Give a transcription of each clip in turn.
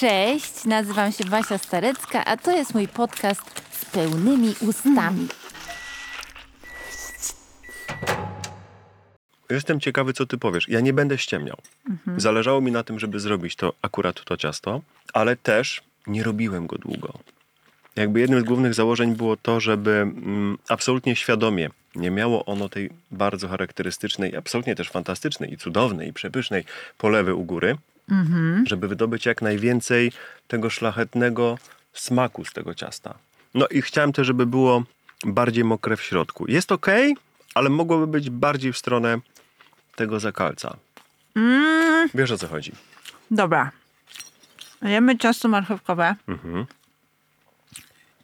Cześć, nazywam się Basia Starecka, a to jest mój podcast z pełnymi ustami. Jestem ciekawy, co ty powiesz. Ja nie będę ściemniał. Zależało mi na tym, żeby zrobić to akurat to ciasto, ale też nie robiłem go długo. Jakby jednym z głównych założeń było to, żeby mm, absolutnie świadomie nie miało ono tej bardzo charakterystycznej, absolutnie też fantastycznej i cudownej i przepysznej polewy u góry, żeby wydobyć jak najwięcej tego szlachetnego smaku z tego ciasta. No i chciałem też, żeby było bardziej mokre w środku. Jest ok, ale mogłoby być bardziej w stronę tego zakalca. Wiesz o co chodzi. Dobra. Jemy ciasto marchewkowe, Mhm.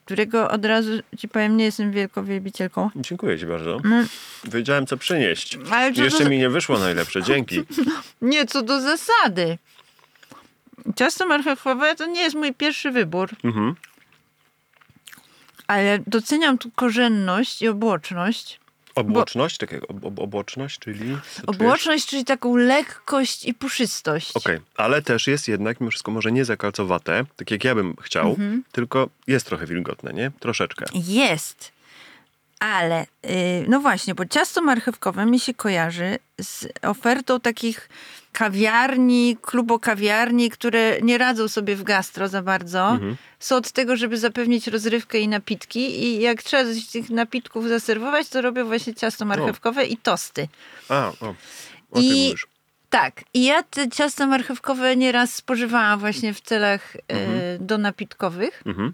którego od razu ci powiem, nie jestem wielką wielbicielką. Dziękuję ci bardzo. Wiedziałem, co przynieść. Ale Jeszcze mi nie wyszło najlepsze. Dzięki. Nie, co do zasady. Ciasto marchewkowe to nie jest mój pierwszy wybór, Mhm. ale doceniam tu korzenność i obłoczność. Obłoczność, takiego ob, ob, obłoczność, czyli... Obłoczność, czyli taką lekkość i puszystość. Okej, ale też jest jednak mimo wszystko może nie zakalcowate, tak jak ja bym chciał, Mhm. tylko jest trochę wilgotne, nie? Troszeczkę. Jest. Ale, yy, no właśnie, bo ciasto marchewkowe mi się kojarzy z ofertą takich kawiarni, klubokawiarni, które nie radzą sobie w gastro za bardzo. Mhm. Są od tego, żeby zapewnić rozrywkę i napitki i jak trzeba coś tych napitków zaserwować, to robią właśnie ciasto marchewkowe i tosty. A, o, o I-. Tak, i ja te ciasta marchewkowe nieraz spożywałam właśnie w celach e, do napitkowych. Mhm.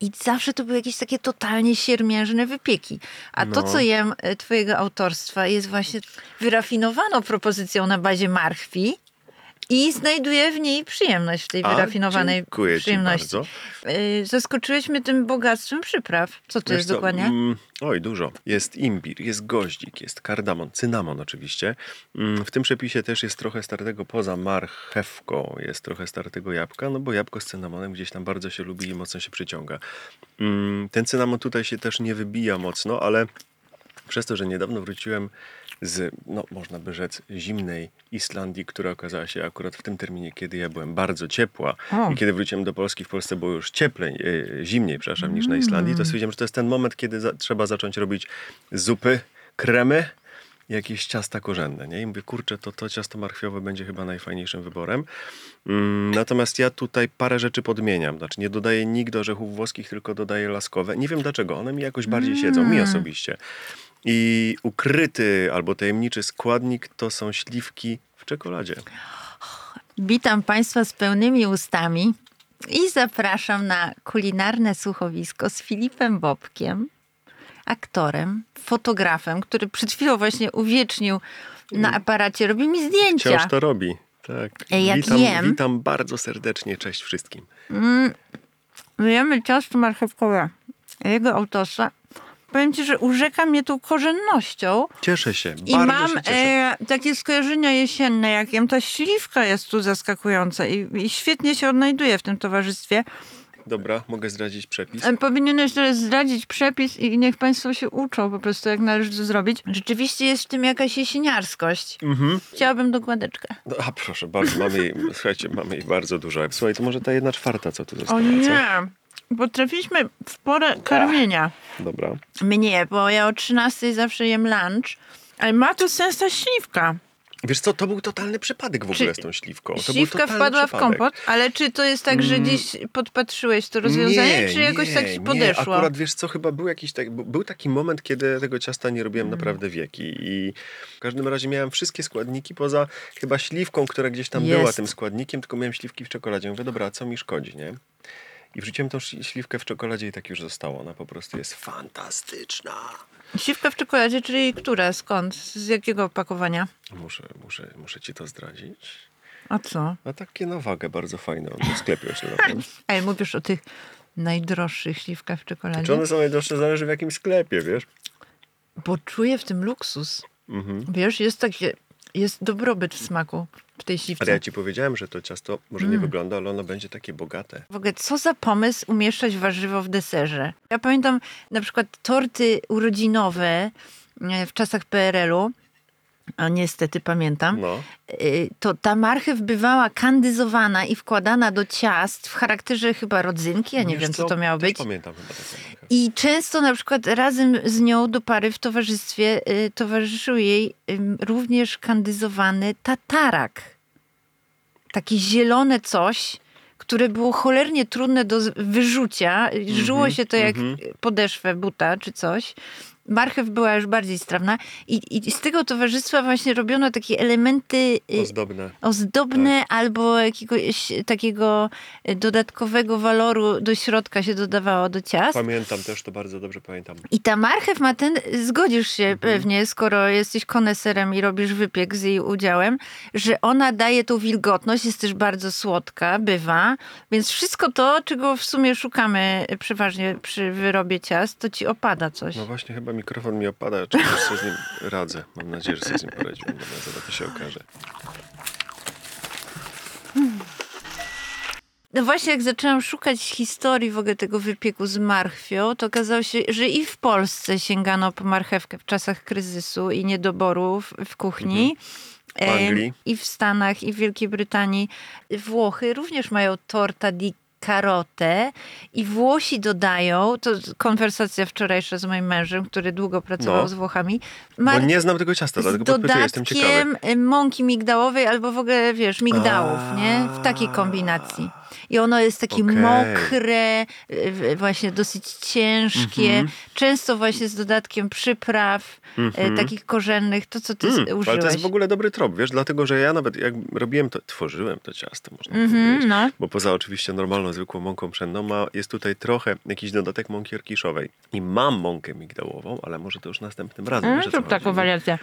I zawsze to były jakieś takie totalnie siermiężne wypieki. A to, No. co jem e, twojego autorstwa, jest właśnie wyrafinowaną propozycją na bazie marchwi i znajduję w niej przyjemność, w tej A, wyrafinowanej dziękuję ci przyjemności. bardzo. E, Zaskoczyłeś mnie tym bogactwem przypraw. Co to Wiesz jest co, dokładnie? mm, oj, dużo. Jest imbir, jest goździk, jest kardamon, cynamon oczywiście. Mm, W tym przepisie też jest trochę startego poza marchewką, jest trochę startego jabłka, no bo jabłko z cynamonem gdzieś tam bardzo się lubi i mocno się przyciąga. Mm, Ten cynamon tutaj się też nie wybija mocno, ale przez to, że niedawno wróciłem z, no można by rzec, zimnej Islandii, która okazała się akurat w tym terminie, kiedy ja byłem bardzo ciepła O. i kiedy wróciłem do Polski, w Polsce było już cieplej, e, zimniej, przepraszam, niż na Islandii, to stwierdziłem, że to jest ten moment, kiedy za, trzeba zacząć robić zupy, kremy, jakieś ciasta korzenne, nie? I mówię, kurczę, to to ciasto marchwiowe będzie chyba najfajniejszym wyborem. Mm, natomiast ja tutaj parę rzeczy podmieniam. Znaczy nie dodaję nigdy orzechów włoskich, tylko dodaję laskowe. Nie wiem dlaczego, one mi jakoś bardziej siedzą, mi osobiście. I ukryty albo tajemniczy składnik to są śliwki w czekoladzie. Witam Państwa z pełnymi ustami i zapraszam na kulinarne słuchowisko z Filipem Bobkiem, aktorem, fotografem, który przed chwilą właśnie uwiecznił na aparacie, robi mi zdjęcia. Wciąż to robi. Tak. Jak witam, jem- witam bardzo serdecznie, cześć wszystkim. Jemy ciasto marchewkowe jego autorstwa. Powiem Ci, że urzeka mnie tą korzennością Cieszę się, i mam się cieszę. e, takie skojarzenia jesienne, jak jem. Ta śliwka jest tu zaskakująca i, i świetnie się odnajduje w tym towarzystwie. Dobra, mogę zdradzić przepis. E, Powinieneś teraz zdradzić przepis i niech Państwo się uczą po prostu, jak należy to zrobić. Rzeczywiście jest w tym jakaś jesieniarskość. Mhm. Chciałabym dokładeczkę. No, a proszę bardzo, mamy jej, słuchajcie, mamy jej bardzo dużo. Słuchaj, to może ta jedna czwarta, co tu została, O co? Nie! Bo trafiliśmy w porę karmienia. Dobra. Mnie, bo ja o 13 zawsze jem lunch. Ale ma to sens ta śliwka. Wiesz co, to był totalny przypadek w Czy ogóle z tą śliwką. To Śliwka wpadła w przypadek. Mm. kompot, ale czy to jest tak, że gdzieś podpatrzyłeś to rozwiązanie, czy jakoś nie, tak ci Nie, podeszło? akurat wiesz co, chyba był jakiś tak, był taki moment, kiedy tego ciasta nie robiłem Mm. naprawdę wieki i w każdym razie miałem wszystkie składniki poza chyba śliwką, która gdzieś tam Jest. była tym składnikiem, tylko miałem śliwki w czekoladzie. Mówię, dobra, co mi szkodzi, nie? I wrzuciłem tą śli- śliwkę w czekoladzie i tak już zostało. Ona po prostu jest fantastyczna. Śliwka w czekoladzie, czyli która? Skąd? Z jakiego opakowania? Muszę, muszę, muszę ci to zdradzić. A co? A takie na wagę bardzo fajne. On w sklepie się. Ej, mówisz o tych najdroższych śliwkach w czekoladzie? Czy one są najdroższe, zależy w jakim sklepie, wiesz? Bo czuję w tym luksus. Mhm. Wiesz, jest takie, jest dobrobyt w smaku w tej śliwce. Ale ja ci powiedziałem, że to ciasto może Mm. nie wygląda, ale ono będzie takie bogate. W ogóle, co za pomysł umieszczać warzywo w deserze? Ja pamiętam na przykład torty urodzinowe e, w czasach PRL-u. A niestety pamiętam, No. y, to ta marchew bywała kandyzowana i wkładana do ciast w charakterze chyba rodzynki, ja nie Wiesz wiem, co to miało być. pamiętam chyba taką marchew. I często na przykład razem z nią do pary w towarzystwie y, towarzyszył jej również kandyzowany tatarak. Takie zielone coś, które było cholernie trudne do wyrzucia. Żyło się to jak mhm. podeszwę buta czy coś. Marchew była już bardziej strawna i, i z tego towarzystwa właśnie robiono takie elementy y, Ozdobne. ozdobne Tak. albo jakiegoś takiego y, dodatkowego waloru do środka się dodawało do ciast. Pamiętam też, to bardzo dobrze pamiętam. I ta marchew ma ten, zgodzisz się Mhm. pewnie, skoro jesteś koneserem i robisz wypiek z jej udziałem, że ona daje tą wilgotność, jest też bardzo słodka, bywa, więc wszystko to, czego w sumie szukamy przeważnie przy wyrobie ciast, to ci opada coś. No właśnie, chyba mikrofon mi opada, czy już sobie z nim radzę. Mam nadzieję, że sobie z nim poradziłem. Dobra, zaraz to się okaże. No właśnie, jak zaczęłam szukać historii w ogóle tego wypieku z marchwią, to okazało się, że i w Polsce sięgano po marchewkę w czasach kryzysu i niedoboru w, kuchni. W Anglii. I w Stanach, i w Wielkiej Brytanii. Włochy również mają torta di karotę i Włosi dodają, to konwersacja wczorajsza z moim mężem, który długo pracował No. z Włochami, Bo mar- nie znam tego ciasta, dlatego podpytuję, jestem ciekawy. y, mąki migdałowej albo w ogóle, wiesz, migdałów, A. nie? W takiej kombinacji. I ono jest takie Okej. mokre, y, właśnie dosyć ciężkie, Mhm. często właśnie z dodatkiem przypraw, y, takich korzennych, to co ty Mm, użyłeś. ale to jest w ogóle dobry trop, wiesz, dlatego, że ja nawet jak robiłem to, tworzyłem to ciasto, można Mhm, powiedzieć. no. Bo poza oczywiście normalną, zwykłą mąką pszenną, ma, jest tutaj trochę jakiś dodatek mąki orkiszowej. I mam mąkę migdałową, ale może to już następnym razem. Co zrób taką wariację.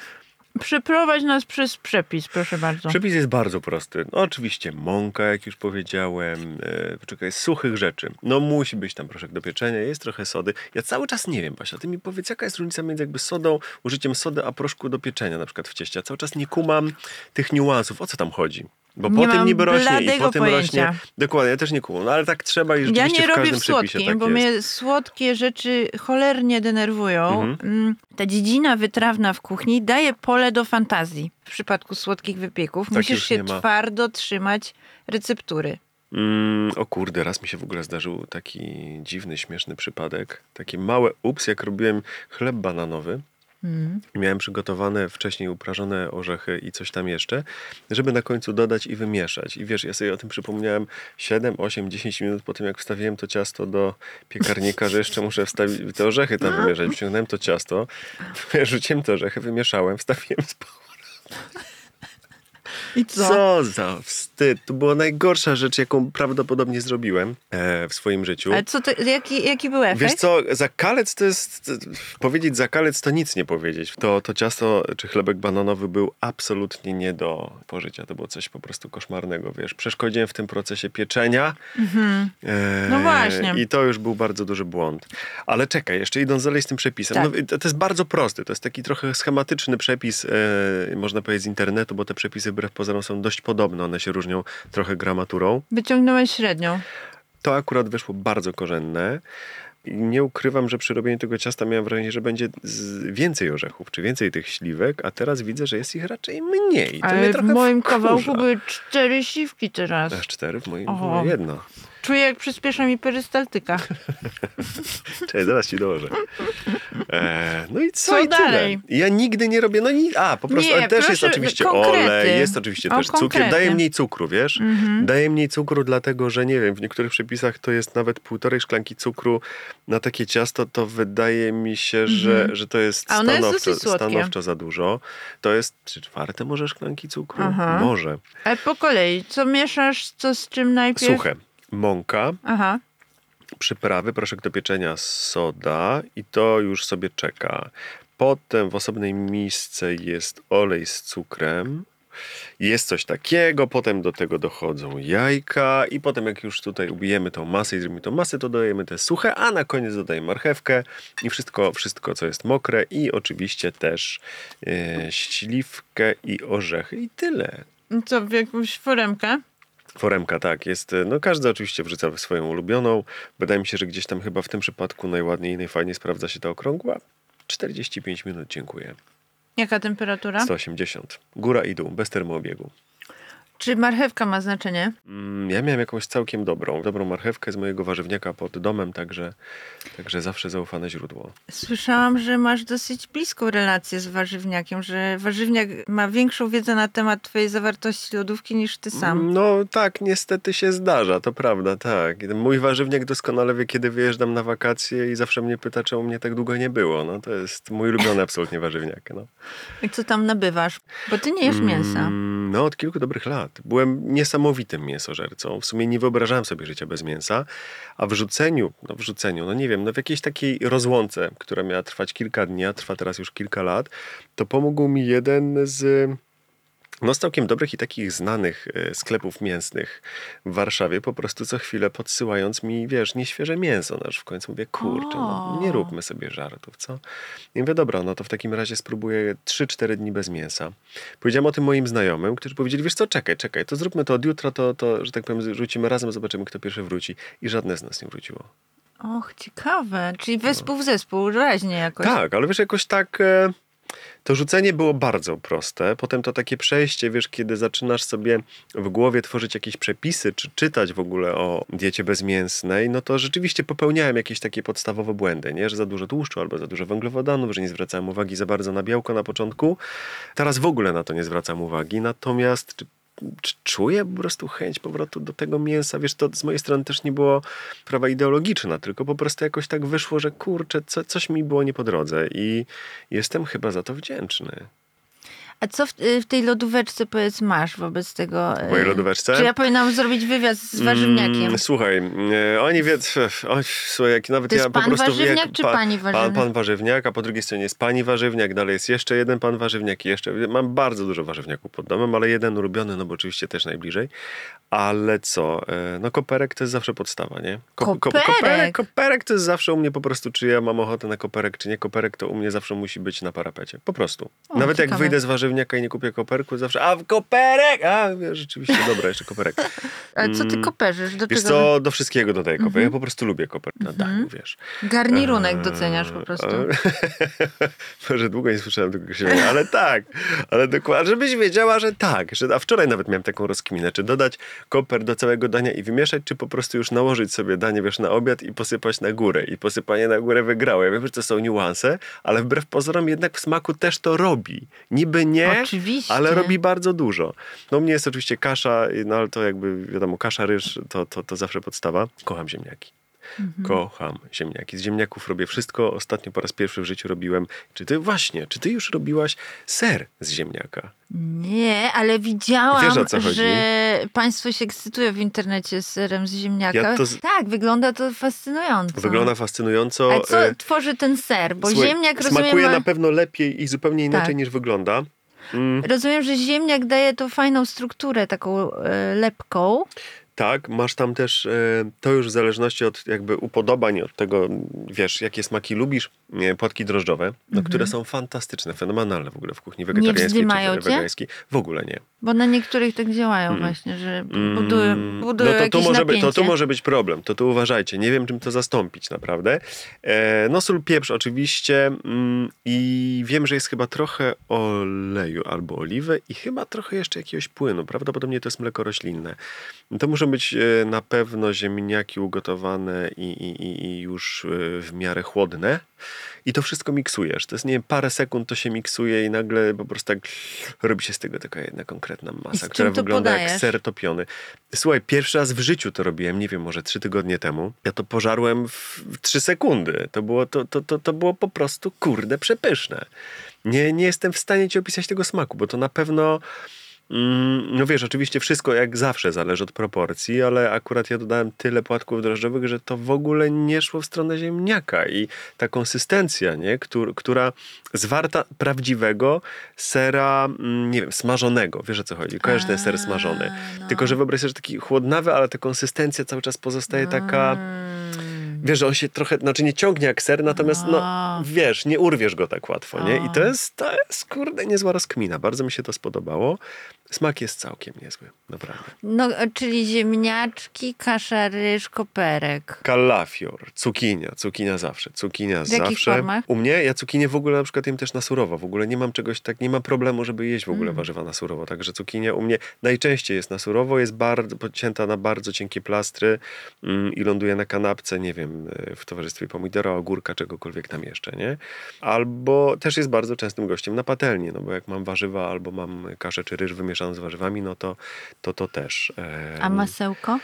Przeprowadź nas przez przepis, proszę bardzo. Przepis jest bardzo prosty. No, oczywiście mąka, jak już powiedziałem, e, poczekaj, suchych rzeczy. No musi być tam proszek do pieczenia, jest trochę sody. Ja cały czas nie wiem, Basia, ty mi powiedz, jaka jest różnica między jakby sodą, użyciem sody, a proszku do pieczenia na przykład w cieście. Ja cały czas nie kumam tych niuansów, o co tam chodzi. Bo Nie po tym mam niby rośnie i bladego po tym pojęcia. rośnie. Dokładnie, ja też nie kumam. No ale tak trzeba i Ja rzeczywiście nie w robię w słodkim, tak bo mnie słodkie rzeczy cholernie denerwują. Mhm. Mm, Ta dziedzina wytrawna w kuchni daje pole do fantazji. W przypadku słodkich wypieków Tak musisz się twardo trzymać receptury. Mm, o kurde, raz mi się w ogóle zdarzył taki dziwny, śmieszny przypadek. Takie małe ups, jak robiłem chleb bananowy. Mm. Miałem przygotowane wcześniej uprażone orzechy i coś tam jeszcze, żeby na końcu dodać i wymieszać. I wiesz, ja sobie o tym przypomniałem 7, 8, 10 minut po tym, jak wstawiłem to ciasto do piekarnika, że jeszcze muszę wstawić te orzechy tam wymieszać. Wciągnąłem to ciasto, rzuciłem te orzechy, wymieszałem, wstawiłem z powrotem. I co? Co za wstyd. To była najgorsza rzecz, jaką prawdopodobnie zrobiłem e, w swoim życiu. Ale co to, jaki, jaki był efekt? Wiesz co, zakalec to jest, powiedzieć zakalec to nic nie powiedzieć. To, to ciasto czy chlebek bananowy był absolutnie nie do pożycia. To było coś po prostu koszmarnego, wiesz. Przeszkodziłem w tym procesie pieczenia. E, No właśnie. I to już był bardzo duży błąd. Ale czekaj, jeszcze idąc dalej z tym przepisem. Tak. No, to, to jest bardzo prosty. To jest taki trochę schematyczny przepis, e, można powiedzieć, z internetu, bo te przepisy wbrew pozorom są dość podobne. One się różnią trochę gramaturą. Wyciągnąłeś średnią. To akurat wyszło bardzo korzenne. Nie ukrywam, że przy robieniu tego ciasta miałem wrażenie, że będzie więcej orzechów, czy więcej tych śliwek, a teraz widzę, że jest ich raczej mniej. To Ale w moim wkurza. kawałku były cztery siwki teraz. Aż cztery, w moim Oho. było jedno. Czuję, jak przyspiesza mi perystaltyka. Cześć, zaraz ci dołożę. E, no i co, Co i tyle. dalej? Ja nigdy nie robię, no ni- a po prostu Nie, ale też jest oczywiście konkrety. olej, jest oczywiście O, też cukier. konkrety. Daje mniej cukru, wiesz? Mhm. Daje mniej cukru, dlatego że nie wiem, w niektórych przepisach to jest nawet półtorej szklanki cukru na takie ciasto, to wydaje mi się, że, że to jest Mhm. A ono jest stanowczo, stanowczo za dużo. To jest trzy czwarte może szklanki cukru? Aha. Może. Ale po kolei, co mieszasz, co z czym najpierw? Suche. Mąka, Aha. przyprawy, proszek do pieczenia, soda i to już sobie czeka. Potem w osobnej misce jest olej z cukrem. Jest coś takiego, potem do tego dochodzą jajka i potem jak już tutaj ubijemy tą masę i zrobimy tą masę, to dodajemy te suche, a na koniec dodajemy marchewkę i wszystko, wszystko co jest mokre i oczywiście też e, śliwkę i orzechy i tyle. Co, w jakąś foremkę? Foremka, tak, jest. No każdy oczywiście wrzuca swoją ulubioną. Wydaje mi się, że gdzieś tam chyba w tym przypadku najładniej i najfajniej sprawdza się ta okrągła. 45 minut, dziękuję. Jaka temperatura? 180. Góra i dół, bez termoobiegu. Czy marchewka ma znaczenie? Mm, Ja miałem jakąś całkiem dobrą, dobrą marchewkę z mojego warzywniaka pod domem, także, także zawsze zaufane źródło. Słyszałam, że masz dosyć bliską relację z warzywniakiem, że warzywniak ma większą wiedzę na temat twojej zawartości lodówki niż ty sam. No tak, niestety się zdarza, to prawda, tak. Mój warzywniak doskonale wie, kiedy wyjeżdżam na wakacje i zawsze mnie pyta, czemu mnie tak długo nie było. No to jest mój ulubiony absolutnie warzywniak. No. I co tam nabywasz? Bo ty nie jesz mięsa. Mm, No, od kilku dobrych lat. Byłem niesamowitym mięsożercą. W sumie nie wyobrażałem sobie życia bez mięsa, a w rzuceniu, no w rzuceniu, no nie wiem, no w jakiejś takiej rozłące, która miała trwać kilka dni, a trwa teraz już kilka lat, to pomógł mi jeden z no, z całkiem dobrych i takich znanych e, sklepów mięsnych w Warszawie, po prostu co chwilę podsyłając mi, wiesz, nieświeże mięso. No, aż w końcu mówię, kurczę, no, nie róbmy sobie żartów, co? I mówię, dobra, no to w takim razie spróbuję 3-4 dni bez mięsa. Powiedziałem o tym moim znajomym, którzy powiedzieli, wiesz co, czekaj, czekaj, to zróbmy to od jutra, to, to że tak powiem, rzucimy razem, zobaczymy, kto pierwszy wróci. I żadne z nas nie wróciło. Och, ciekawe. Czyli wespół w zespół, raźnie jakoś. Tak, ale wiesz, jakoś tak. E, to rzucenie było bardzo proste. Potem to takie przejście, wiesz, kiedy zaczynasz sobie w głowie tworzyć jakieś przepisy, czy czytać w ogóle o diecie bezmięsnej, no to rzeczywiście popełniałem jakieś takie podstawowe błędy, nie? Że za dużo tłuszczu albo za dużo węglowodanów, że nie zwracałem uwagi za bardzo na białko na początku. Teraz w ogóle na to nie zwracam uwagi. Natomiast czuję po prostu chęć powrotu do tego mięsa. Wiesz, to z mojej strony też nie było prawa ideologiczna, tylko po prostu jakoś tak wyszło, że kurczę, co, coś mi było nie po drodze i jestem chyba za to wdzięczny. A co w, y, w tej lodóweczce powiedz masz wobec tego? W mojej y, lodóweczce? Czy ja powinnam zrobić wywiad z warzywniakiem? Mm, słuchaj, e, oni wiedzą, oj, słuchaj, jak nawet To jest ja po pan prostu... warzywniak jak czy pa- pani Pan, warzywniak? pan warzywniak, a po drugiej stronie jest pani warzywniak, dalej jest jeszcze jeden pan warzywniak i jeszcze... Mam bardzo dużo warzywniaków pod domem, ale jeden ulubiony, no bo oczywiście też najbliżej. Ale co, no koperek to jest zawsze podstawa, nie? Koperek? koperek, koperek to jest zawsze u mnie po prostu, czy ja mam ochotę na koperek, czy nie. Koperek to u mnie zawsze musi być na parapecie. Po prostu. O, Nawet jak ciekawe. wyjdę z warzywniaka i nie kupię koperku, zawsze, a w koperek! A, rzeczywiście, dobra, jeszcze koperek. Ale co ty koperzysz? Do mm, Wiesz czego? co, do wszystkiego dodaję koperek. Ja po prostu lubię koperek na dachu, wiesz. Garnirunek doceniasz po prostu. Eee, Może długo nie słyszałem tego określenia, ale tak. Ale dokładnie, żebyś wiedziała, że tak. Że, a wczoraj nawet miałem taką rozkminę, czy dodać koper do całego dania i wymieszać, czy po prostu już nałożyć sobie danie, wiesz, na obiad i posypać na górę. I posypanie na górę wygrało. Ja wiem, że to są niuanse, ale wbrew pozorom jednak w smaku też to robi. Niby nie, Oczywiście. ale robi bardzo dużo. No mnie jest oczywiście kasza, no ale to jakby wiadomo, kasza, ryż to, to, to zawsze podstawa. Kocham ziemniaki. Kocham ziemniaki. Z ziemniaków robię wszystko. Ostatnio po raz pierwszy w życiu robiłem. Czy ty właśnie, czy ty już robiłaś ser z ziemniaka? Nie, ale widziałam, Wiesz, że państwo się ekscytują w internecie z serem z ziemniaka. Ja to Tak, wygląda to fascynująco. Wygląda fascynująco. Ale co e, tworzy ten ser? Bo słuchaj, ziemniak, rozumiem, smakuje ma... na pewno lepiej i zupełnie inaczej Tak. niż wygląda. Mm, rozumiem, że ziemniak daje tą fajną strukturę, taką e, lepką. tak, masz tam też, e, to już w zależności od jakby upodobań, od tego, wiesz, jakie smaki lubisz, e, płatki drożdżowe, no, które są fantastyczne, fenomenalne w ogóle w kuchni wegetariańskiej wzdymają czy wegańskiej. W ogóle nie. Bo na niektórych tak działają właśnie, że budują, Mm, budują no to tu, jakieś może być, to tu napięcie. może być problem. To tu uważajcie. Nie wiem, czym to zastąpić naprawdę. E, no sól, pieprz oczywiście mm, i wiem, że jest chyba trochę oleju albo oliwy i chyba trochę jeszcze jakiegoś płynu. Prawdopodobnie to jest mleko roślinne. To muszą być e, na pewno ziemniaki ugotowane i, i, i- i już e, w miarę chłodne. I to wszystko miksujesz. To jest, nie wiem, parę sekund to się miksuje i nagle po prostu tak robi się z tego taka jedna konkretna masa, która wygląda jak podajesz? ser topiony. Słuchaj, pierwszy raz w życiu to robiłem, nie wiem, może trzy tygodnie temu. Ja to pożarłem w, w trzy sekundy. To było, to, to, to, to było po prostu, kurde, przepyszne. Nie, nie jestem w stanie ci opisać tego smaku, bo to na pewno... Mm, No wiesz, oczywiście wszystko jak zawsze zależy od proporcji, ale akurat ja dodałem tyle płatków drożdżowych, że to w ogóle nie szło w stronę ziemniaka i ta konsystencja, nie, Któr, która zwarta prawdziwego sera, mm, nie wiem, smażonego, wiesz o co chodzi, kojarzysz ten ser smażony, no. tylko że wyobraź sobie, że taki chłodnawy, ale ta konsystencja cały czas pozostaje taka, Mm. Wiesz, że on się trochę, znaczy nie ciągnie jak ser, natomiast no, wiesz, nie urwiesz go tak łatwo, nie? I to jest, to jest, kurde, niezła rozkmina. Bardzo mi się to spodobało. Smak jest całkiem niezły, naprawdę. No, czyli ziemniaczki, kasza ryż, koperek. Kalafior, cukinia, cukinia zawsze, cukinia W jakich zawsze. formach? U mnie, ja cukinię w ogóle na przykład jem też na surowo, w ogóle nie mam czegoś tak, nie mam problemu, żeby jeść w ogóle Mm. warzywa na surowo, także cukinia u mnie najczęściej jest na surowo, jest bardzo, podcięta na bardzo cienkie plastry mm, i ląduje na kanapce, nie wiem, y, w towarzystwie pomidora, ogórka, czegokolwiek tam jeszcze, nie? Albo też jest bardzo częstym gościem na patelni, no bo jak mam warzywa albo mam kaszę czy ryż wymieszaną z warzywami, no to to, to też. A em, masełko?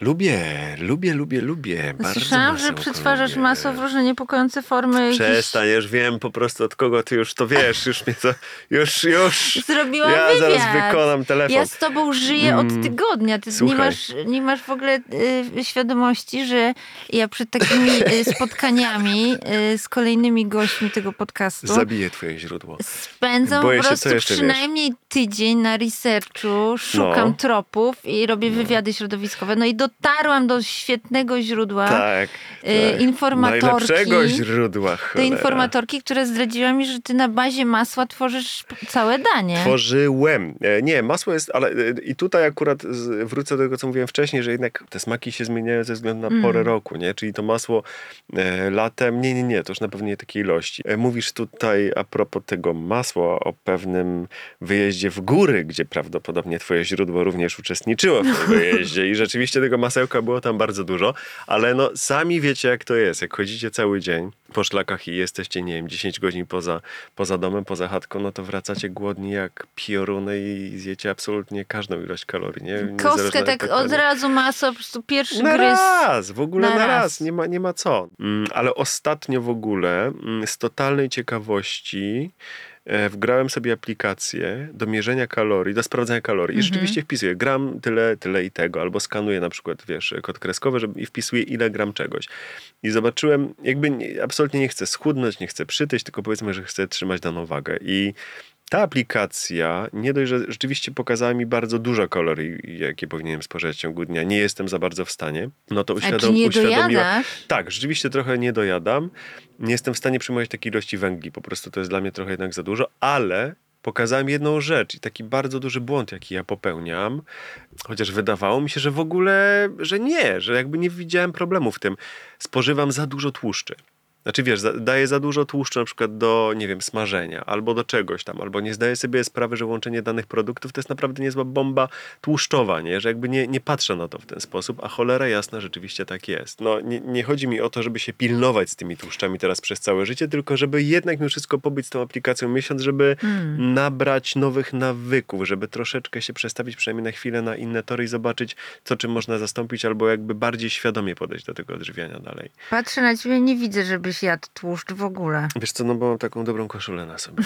Lubię, lubię, lubię, lubię. Bardzo Słyszałam, że przetwarzasz lubię. masło w różne niepokojące formy. Przestań, już wiem po prostu od kogo ty już to wiesz, już mnie to, już, już. Zrobiłam ja wywiad. zaraz wykonam telefon. Ja z tobą żyję od Mm. tygodnia. Ty nie Słuchaj. masz, nie masz w ogóle y, świadomości, że ja przed takimi y, spotkaniami y, z kolejnymi gośćmi tego podcastu Zabiję twoje źródło. spędzam Boję po prostu przynajmniej tydzień na researchu, szukam No. tropów i robię wywiady środowiskowe. No i dotarłam do świetnego źródła. Tak. y, tak. informatorki. Najlepszego źródła, cholera. informatorki, która zdradziła mi, że ty na bazie masła tworzysz całe danie. Tworzyłem. E, Nie, masło jest, ale e, i tutaj akurat wrócę do tego, co mówiłem wcześniej, że jednak te smaki się zmieniają ze względu na Mm. porę roku, nie? Czyli to masło e, latem, nie, nie, nie, to już na pewno nie takiej ilości. Mówisz tutaj a propos tego masła o pewnym wyjeździe w góry, gdzie prawdopodobnie twoje źródło również uczestniczyło w tym wyjeździe i rzeczywiście tego masełka było tam bardzo dużo, ale no sami wiecie jak to jest, jak chodzicie cały dzień po szlakach i jesteście, nie wiem, 10 godzin poza, poza domem, poza chatką, no to wracacie głodni jak pioruny i zjecie absolutnie każdą ilość kalorii, nie? Kostkę tak od razu masło, po prostu pierwszy na gryz. raz, w ogóle na na, raz. raz. Nie, ma, nie ma co. Mm, ale ostatnio w ogóle mm, z totalnej ciekawości wgrałem sobie aplikację do mierzenia kalorii, do sprawdzania kalorii. I Mhm. rzeczywiście wpisuję gram tyle, tyle i tego, albo skanuję na przykład, wiesz, kod kreskowy żeby, i wpisuję ile gram czegoś. I zobaczyłem, jakby nie, absolutnie nie chcę schudnąć, nie chcę przytyć, tylko powiedzmy, że chcę trzymać daną wagę. I ta aplikacja nie dość, że rzeczywiście pokazała mi bardzo dużo kalorii, jakie powinienem spożywać w ciągu dnia. Nie jestem za bardzo w stanie. No to A uświadom, czy nie uświadomiła. dojadasz? Tak, rzeczywiście trochę nie dojadam. Nie jestem w stanie przyjmować takiej ilości węgli. Po prostu to jest dla mnie trochę jednak za dużo, ale pokazałem jedną rzecz i taki bardzo duży błąd, jaki ja popełniam, chociaż wydawało mi się, że w ogóle, że nie, że jakby nie widziałem problemu w tym. Spożywam za dużo tłuszczy. Znaczy wiesz, daję za dużo tłuszczu na przykład do, nie wiem, smażenia albo do czegoś tam, albo nie zdaję sobie sprawy, że łączenie danych produktów to jest naprawdę niezła bomba tłuszczowa, nie? Że jakby nie, nie patrzę na to w ten sposób, a cholera jasna rzeczywiście tak jest. No nie, nie chodzi mi o to, żeby się pilnować z tymi tłuszczami teraz przez całe życie, tylko żeby jednak mimo wszystko pobyć z tą aplikacją miesiąc, żeby Hmm. nabrać nowych nawyków, żeby troszeczkę się przestawić przynajmniej na chwilę na inne tory i zobaczyć, co czym można zastąpić, albo jakby bardziej świadomie podejść do tego odżywiania dalej. Patrzę na ciebie, nie widzę, żebyś jadł tłuszcz w ogóle. Wiesz co, no bo mam taką dobrą koszulę na sobie.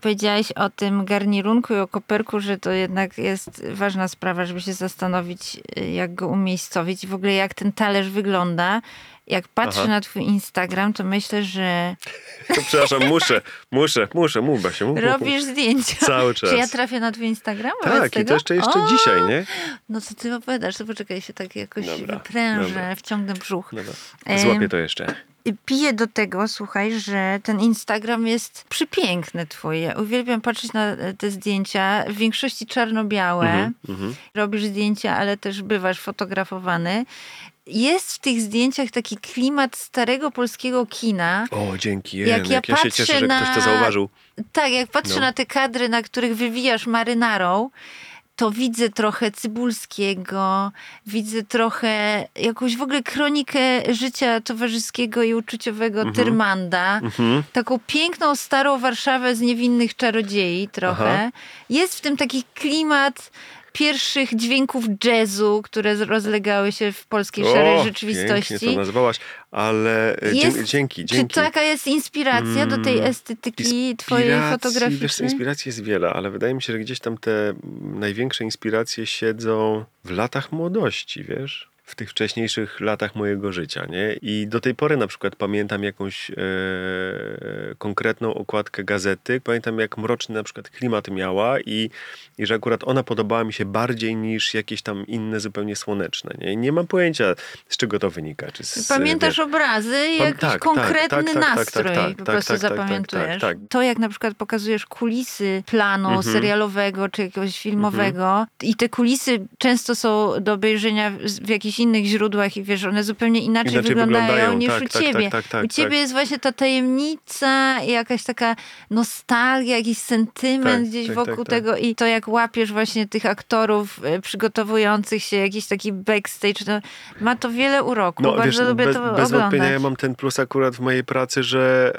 Powiedziałeś o tym garnirunku i o koperku, że to jednak jest ważna sprawa, żeby się zastanowić, y, jak go umiejscowić i w ogóle jak ten talerz wygląda. Jak patrzę Aha. na twój Instagram, to myślę, że przepraszam, muszę, muszę, muszę, mów Basiu, mów, robisz zdjęcia. Cały czas. Czy ja trafię na twój Instagram? Tak, i tego? to jeszcze, jeszcze O! dzisiaj, nie? No co ty opowiadasz? To poczekaj, się tak jakoś Dobra, wyprężę, dobra. wciągnę brzuch. Dobra. Złapię to jeszcze. Piję do tego, słuchaj, że ten Instagram jest przypiękny twój. Ja Uwielbiam patrzeć na e, te zdjęcia, w większości czarno-białe. Mhm, mhm. Robisz zdjęcia, ale też bywasz fotografowany. Jest w tych zdjęciach taki klimat starego polskiego kina. O, dzięki, Jak jak, ja ja się cieszę, że ktoś na- to zauważył. Tak, jak patrzę No. na te kadry, na których wywijasz marynarą, to widzę trochę Cybulskiego, widzę trochę jakąś w ogóle kronikę życia towarzyskiego i uczuciowego Mhm. Tyrmanda. Mhm. Taką piękną, starą Warszawę z niewinnych czarodziei trochę. Aha. Jest w tym taki klimat pierwszych dźwięków jazzu, które rozlegały się w polskiej szarej rzeczywistości. Pięknie to nazwałaś, ale e, Jest- dzie- dzięki, Czy dzięki. taka jest inspiracja do tej Mm, estetyki twojej fotograficznej? Wiesz, inspiracji jest wiele, ale wydaje mi się, że gdzieś tam te mm, największe inspiracje siedzą w latach młodości, wiesz? W tych wcześniejszych latach mojego życia, nie? I do tej pory na przykład pamiętam jakąś e, konkretną okładkę gazety, pamiętam jak mroczny na przykład klimat miała i, i że akurat ona podobała mi się bardziej niż jakieś tam inne zupełnie słoneczne, nie? I nie mam pojęcia, z czego to wynika. Czy z, Pamiętasz wiesz, obrazy i jakiś tak, tak, konkretny tak, tak, tak, nastrój tak, tak, po tak, prostu tak, tak, tak, zapamiętujesz. tak, tak. To jak na przykład pokazujesz kulisy planu Mhm. serialowego czy jakiegoś filmowego i te kulisy często są do obejrzenia w, w jakichś innych źródłach i wiesz, one zupełnie inaczej, Inaczej wyglądają, wyglądają, niż tak, u tak, ciebie. tak, tak, tak, u ciebie tak. jest właśnie ta tajemnica i jakaś taka nostalgia, jakiś sentyment gdzieś wokół tego i to jak łapiesz właśnie tych aktorów e, przygotowujących się, jakiś taki backstage, no, ma to wiele uroku. No Bardzo wiesz, lubię bez, to bez oglądać. wątpienia ja mam ten plus akurat w mojej pracy, że,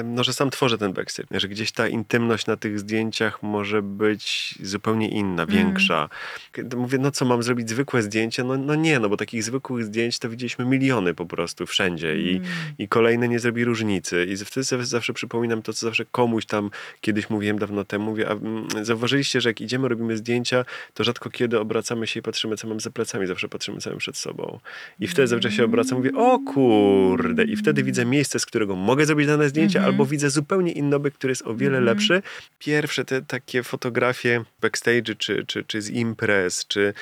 e, no, że sam tworzę ten backstage. Że gdzieś ta intymność na tych zdjęciach może być zupełnie inna, Mm. większa. Kiedy mówię, no co, mam zrobić zwykłe zdjęcie? No, no nie, no bo takich zwykłych zdjęć to widzieliśmy miliony po prostu wszędzie i, Mm. i kolejne nie zrobi różnicy. I wtedy sobie zawsze przypominam to, co zawsze komuś tam kiedyś mówiłem dawno temu. Mówię, a mm, zauważyliście, że jak idziemy, robimy zdjęcia, to rzadko kiedy obracamy się i patrzymy, co mam za plecami. Zawsze patrzymy całym przed sobą. I wtedy zawsze się obracam, mówię, o kurde. I wtedy widzę miejsce, z którego mogę zrobić dane zdjęcie, Mhm. albo widzę zupełnie inny obiekt, który jest o wiele lepszy. Pierwsze te takie fotografie backstage, czy, czy, czy z imprez, czy mm,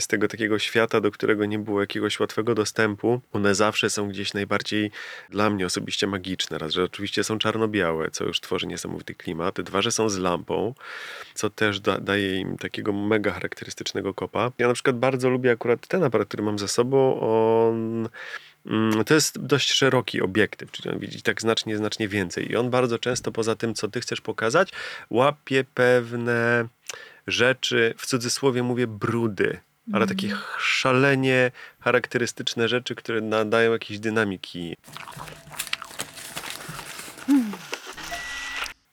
z tego takiego świata, do którego nie było jakiegoś łatwego dostępu, one zawsze są gdzieś najbardziej dla mnie osobiście magiczne. Raz, że oczywiście są czarno-białe, co już tworzy niesamowity klimat. Dwa, że są z lampą, co też da, daje im takiego mega charakterystycznego kopa. Ja na przykład bardzo lubię akurat ten aparat, który mam za sobą. On Mm, To jest dość szeroki obiektyw, czyli on widzi tak znacznie, znacznie więcej. I on bardzo często poza tym, co ty chcesz pokazać, łapie pewne rzeczy, w cudzysłowie mówię brudy, ale takie szalenie charakterystyczne rzeczy, które nadają jakiejś dynamiki.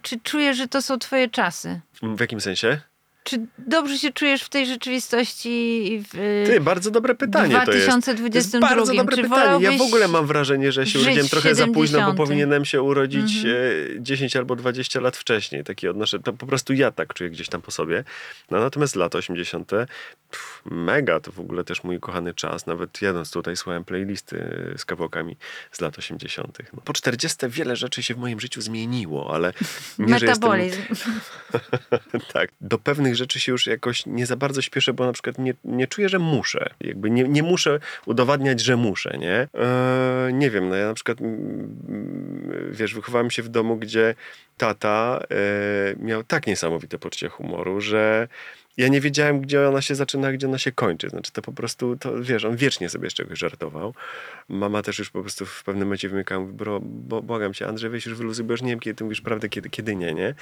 Czy czujesz, że to są twoje czasy? W jakim sensie? Czy dobrze się czujesz w tej rzeczywistości w Ty, bardzo dobre pytanie to jest. To 2022? jest bardzo dobre pytanie. Ja w ogóle mam wrażenie, że się urodziłem trochę za późno, bo 70. powinienem się urodzić Mhm. e, 10 albo 20 lat wcześniej. Takie odnoszę, to po prostu ja tak czuję gdzieś tam po sobie. No, natomiast lata 80. Pff, mega, to w ogóle też mój kochany czas. Nawet jadąc tutaj słuchałem playlisty z kawałkami z lat 80. No, po 40 wiele rzeczy się w moim życiu zmieniło, ale nie, że jestem... Metabolizm. tak. Do pewnych rzeczy się już jakoś nie za bardzo śpieszę, bo na przykład nie, nie czuję, że muszę. Jakby nie, nie muszę udowadniać, że muszę, nie? Eee, nie wiem, no ja na przykład, mm, wiesz, wychowałem się w domu, gdzie tata e, miał tak niesamowite poczucie humoru, że ja nie wiedziałem, gdzie ona się zaczyna, gdzie ona się kończy. Znaczy to po prostu, to wiesz, on wiecznie sobie z czegoś żartował. Mama też już po prostu w pewnym momencie wymykała, mówi, bro, bo, błagam cię, Andrzej, weź już wyluzuj, bo już nie wiem, kiedy ty mówisz prawdę, kiedy, kiedy nie, nie?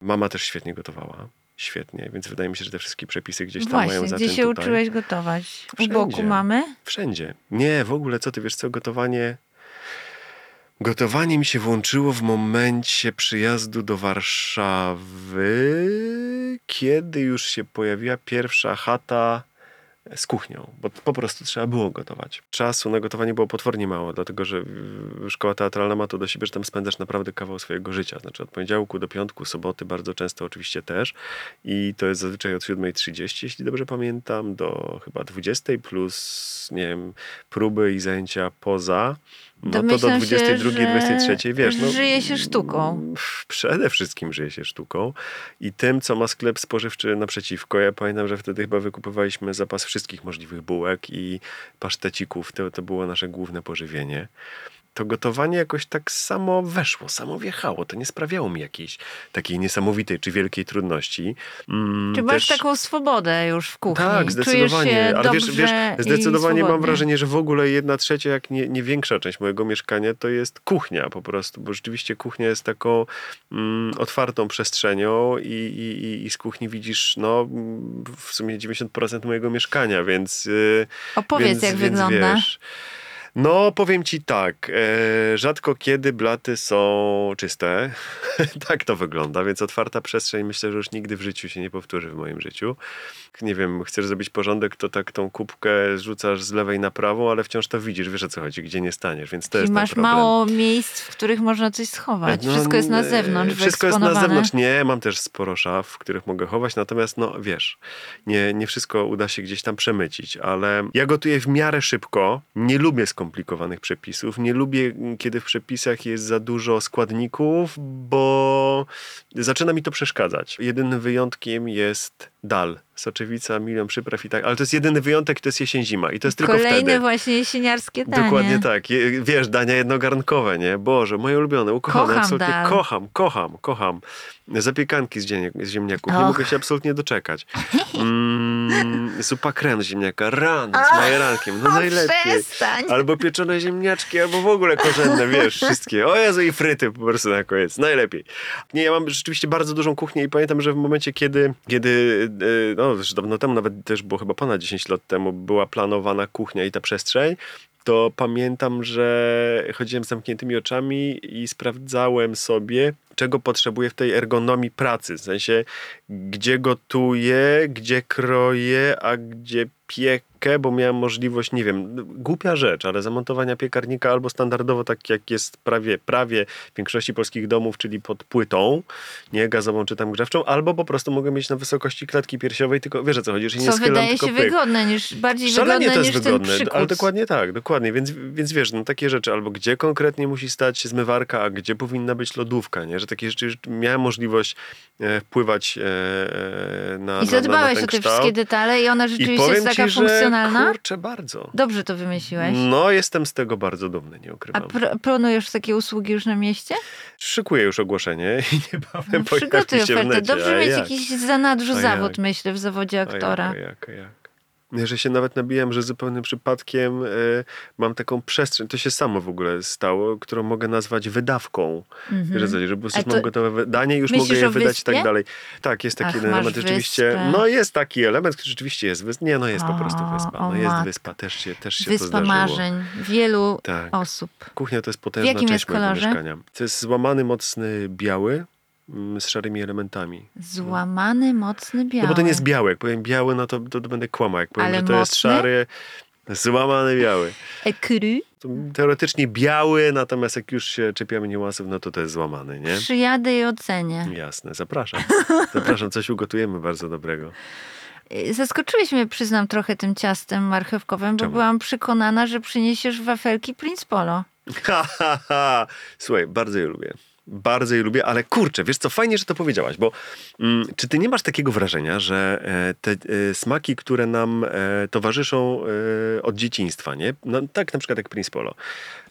Mama też świetnie gotowała. Świetnie, więc wydaje mi się, że te wszystkie przepisy gdzieś tam mają Właśnie, zaczęć gdzie się tutaj. uczyłeś gotować? U boku mamy? Wszędzie. Nie, w ogóle co ty wiesz, co gotowanie. Gotowanie mi się włączyło w momencie przyjazdu do Warszawy, kiedy już się pojawiła pierwsza chata z kuchnią, bo po prostu trzeba było gotować. Czasu na gotowanie było potwornie mało, dlatego że szkoła teatralna ma to do siebie, że tam spędzasz naprawdę kawał swojego życia. Znaczy od poniedziałku do piątku, soboty bardzo często oczywiście też i to jest zazwyczaj od 7.30, jeśli dobrze pamiętam, do chyba 20 plus, nie wiem, próby i zajęcia poza. No to do Domyślam 22, się, że 23, wiesz. No, żyje się sztuką. Przede wszystkim żyje się sztuką i tym, co ma sklep spożywczy naprzeciwko. Ja pamiętam, że wtedy chyba wykupywaliśmy zapas wszystkich możliwych bułek i pasztecików. To, to było nasze główne pożywienie. To gotowanie jakoś tak samo weszło, samo wjechało. To nie sprawiało mi jakiejś takiej niesamowitej czy wielkiej trudności. Mm, Czy masz też- taką swobodę już w kuchni? tak, zdecydowanie. Ale wiesz, wiesz, zdecydowanie mam wrażenie, że w ogóle jedna trzecia, jak nie, nie większa część mojego mieszkania, to jest kuchnia po prostu, bo rzeczywiście kuchnia jest taką mm, otwartą przestrzenią i, i, i- z kuchni widzisz no, w sumie 90% mojego mieszkania, więc... Yy, Opowiedz, więc, jak więc wygląda. Wiesz, No, powiem ci tak. E, rzadko kiedy blaty są czyste. tak to wygląda, więc otwarta przestrzeń myślę, że już nigdy w życiu się nie powtórzy w moim życiu. Nie wiem, chcesz zrobić porządek, to tak tą kubkę rzucasz z lewej na prawą, ale wciąż to widzisz, wiesz o co chodzi, gdzie nie staniesz, więc to Czyli jest masz problem. mało miejsc, w których można coś schować. No, Wszystko jest na e, zewnątrz, Wszystko jest na zewnątrz. Nie, mam też sporo szaf, w których mogę chować, natomiast no wiesz, nie, nie wszystko uda się gdzieś tam przemycić, ale ja gotuję w miarę szybko. Nie lubię skomplikowanych przepisów. Nie lubię, kiedy w przepisach jest za dużo składników, bo zaczyna mi to przeszkadzać. Jedynym wyjątkiem jest dal. Soczewica, milion przypraw i tak, ale to jest jedyny wyjątek, to jest jesień-zima i to jest tylko Kolejne wtedy. właśnie jesieniarskie danie. Dokładnie tak. Je, wiesz, dania jednogarnkowe, nie? Boże, moje ulubione, ukochane. Kocham absolutnie dal. kocham, kocham, kocham. Zapiekanki z, z ziemniaków. Nie Och. mogę się absolutnie doczekać. Mm, zupa krem z ziemniaka. Rano, z majerankiem. No najlepiej. Przestań. Albo pieczone ziemniaczki, albo w ogóle korzenne, wiesz, wszystkie. O Jezu, i fryty po prostu na koniec. Najlepiej. Nie, ja mam rzeczywiście bardzo dużą kuchnię i pamiętam, że w momencie, kiedy, kiedy e, no już dawno temu, nawet też było chyba ponad 10 lat temu, była planowana kuchnia i ta przestrzeń, to pamiętam, że chodziłem z zamkniętymi oczami i sprawdzałem sobie, czego potrzebuję w tej ergonomii pracy. W sensie, gdzie gotuję, gdzie kroję, a gdzie piekę, bo miałem możliwość, nie wiem, głupia rzecz, ale zamontowania piekarnika albo standardowo, tak jak jest prawie, prawie w większości polskich domów, czyli pod płytą, nie gazową czy tam grzewczą, albo po prostu mogę mieć na wysokości klatki piersiowej, tylko wiesz o co chodzi, że nie Co schylam, wydaje się pyk. wygodne, niż bardziej Szalenie wygodne to jest niż wygodne, ten ale dokładnie tak, dokładnie, więc, więc wiesz, no takie rzeczy, albo gdzie konkretnie musi stać zmywarka, a gdzie powinna być lodówka, nie? że takie rzeczy, miałem możliwość e, wpływać e, e, na I zadbałeś na, na o te kształt. wszystkie detale i ona rzeczywiście jest taka ci, że funkcjonalna? kurczę, bardzo. Dobrze to wymyśliłeś. No, jestem z tego bardzo dumny, nie A ukrywam. pr- planujesz takie usługi już na mieście? Szykuję już ogłoszenie i niebawem pojawi No, Przygotuj się w ofertę. necie. Dobrze a mieć jak? jakiś zanadrzu A zawód, jak? myślę, w zawodzie A aktora. Jak, a jak, a jak. Że się nawet nabijam, że zupełnym przypadkiem e, mam taką przestrzeń, to się samo w ogóle stało, którą mogę nazwać wydawką. Mhm. Że, że po prostu to mam gotowe wydanie i już mogę je o wydać i tak dalej. Tak, jest taki Ach, element rzeczywiście. wyspę. No jest taki element, który rzeczywiście jest wyspa. Nie, no jest po prostu O, wyspa. o No jest wyspa, też się, też się to Wyspa zdarzyło. marzeń wielu Tak. osób. Kuchnia to jest potężna część mojego mieszkania. To jest złamany, mocny biały z szarymi elementami. Złamany, mocny biały. No bo to nie jest biały. Jak powiem biały, no to, to, to będę kłamał. Jak powiem, Ale że to jest mocny? szary, złamany biały. Ekry. Teoretycznie biały, natomiast jak już się czepiamy niuansów, no to to jest złamany, nie? Przyjadę i ocenię. Jasne, zapraszam. Zapraszam, coś ugotujemy bardzo dobrego. Y, Zaskoczyłeś mnie, przyznam, trochę tym ciastem marchewkowym, bo Czemu? byłam przekonana, że przyniesiesz wafelki Prince Polo. Ha, ha, ha. Słuchaj, bardzo je lubię. Bardzo je lubię, ale kurczę, wiesz co, fajnie, że to powiedziałaś, bo mm, czy ty nie masz takiego wrażenia, że e, te e, smaki, które nam e, towarzyszą e, od dzieciństwa, nie? No, tak na przykład jak Prince Polo.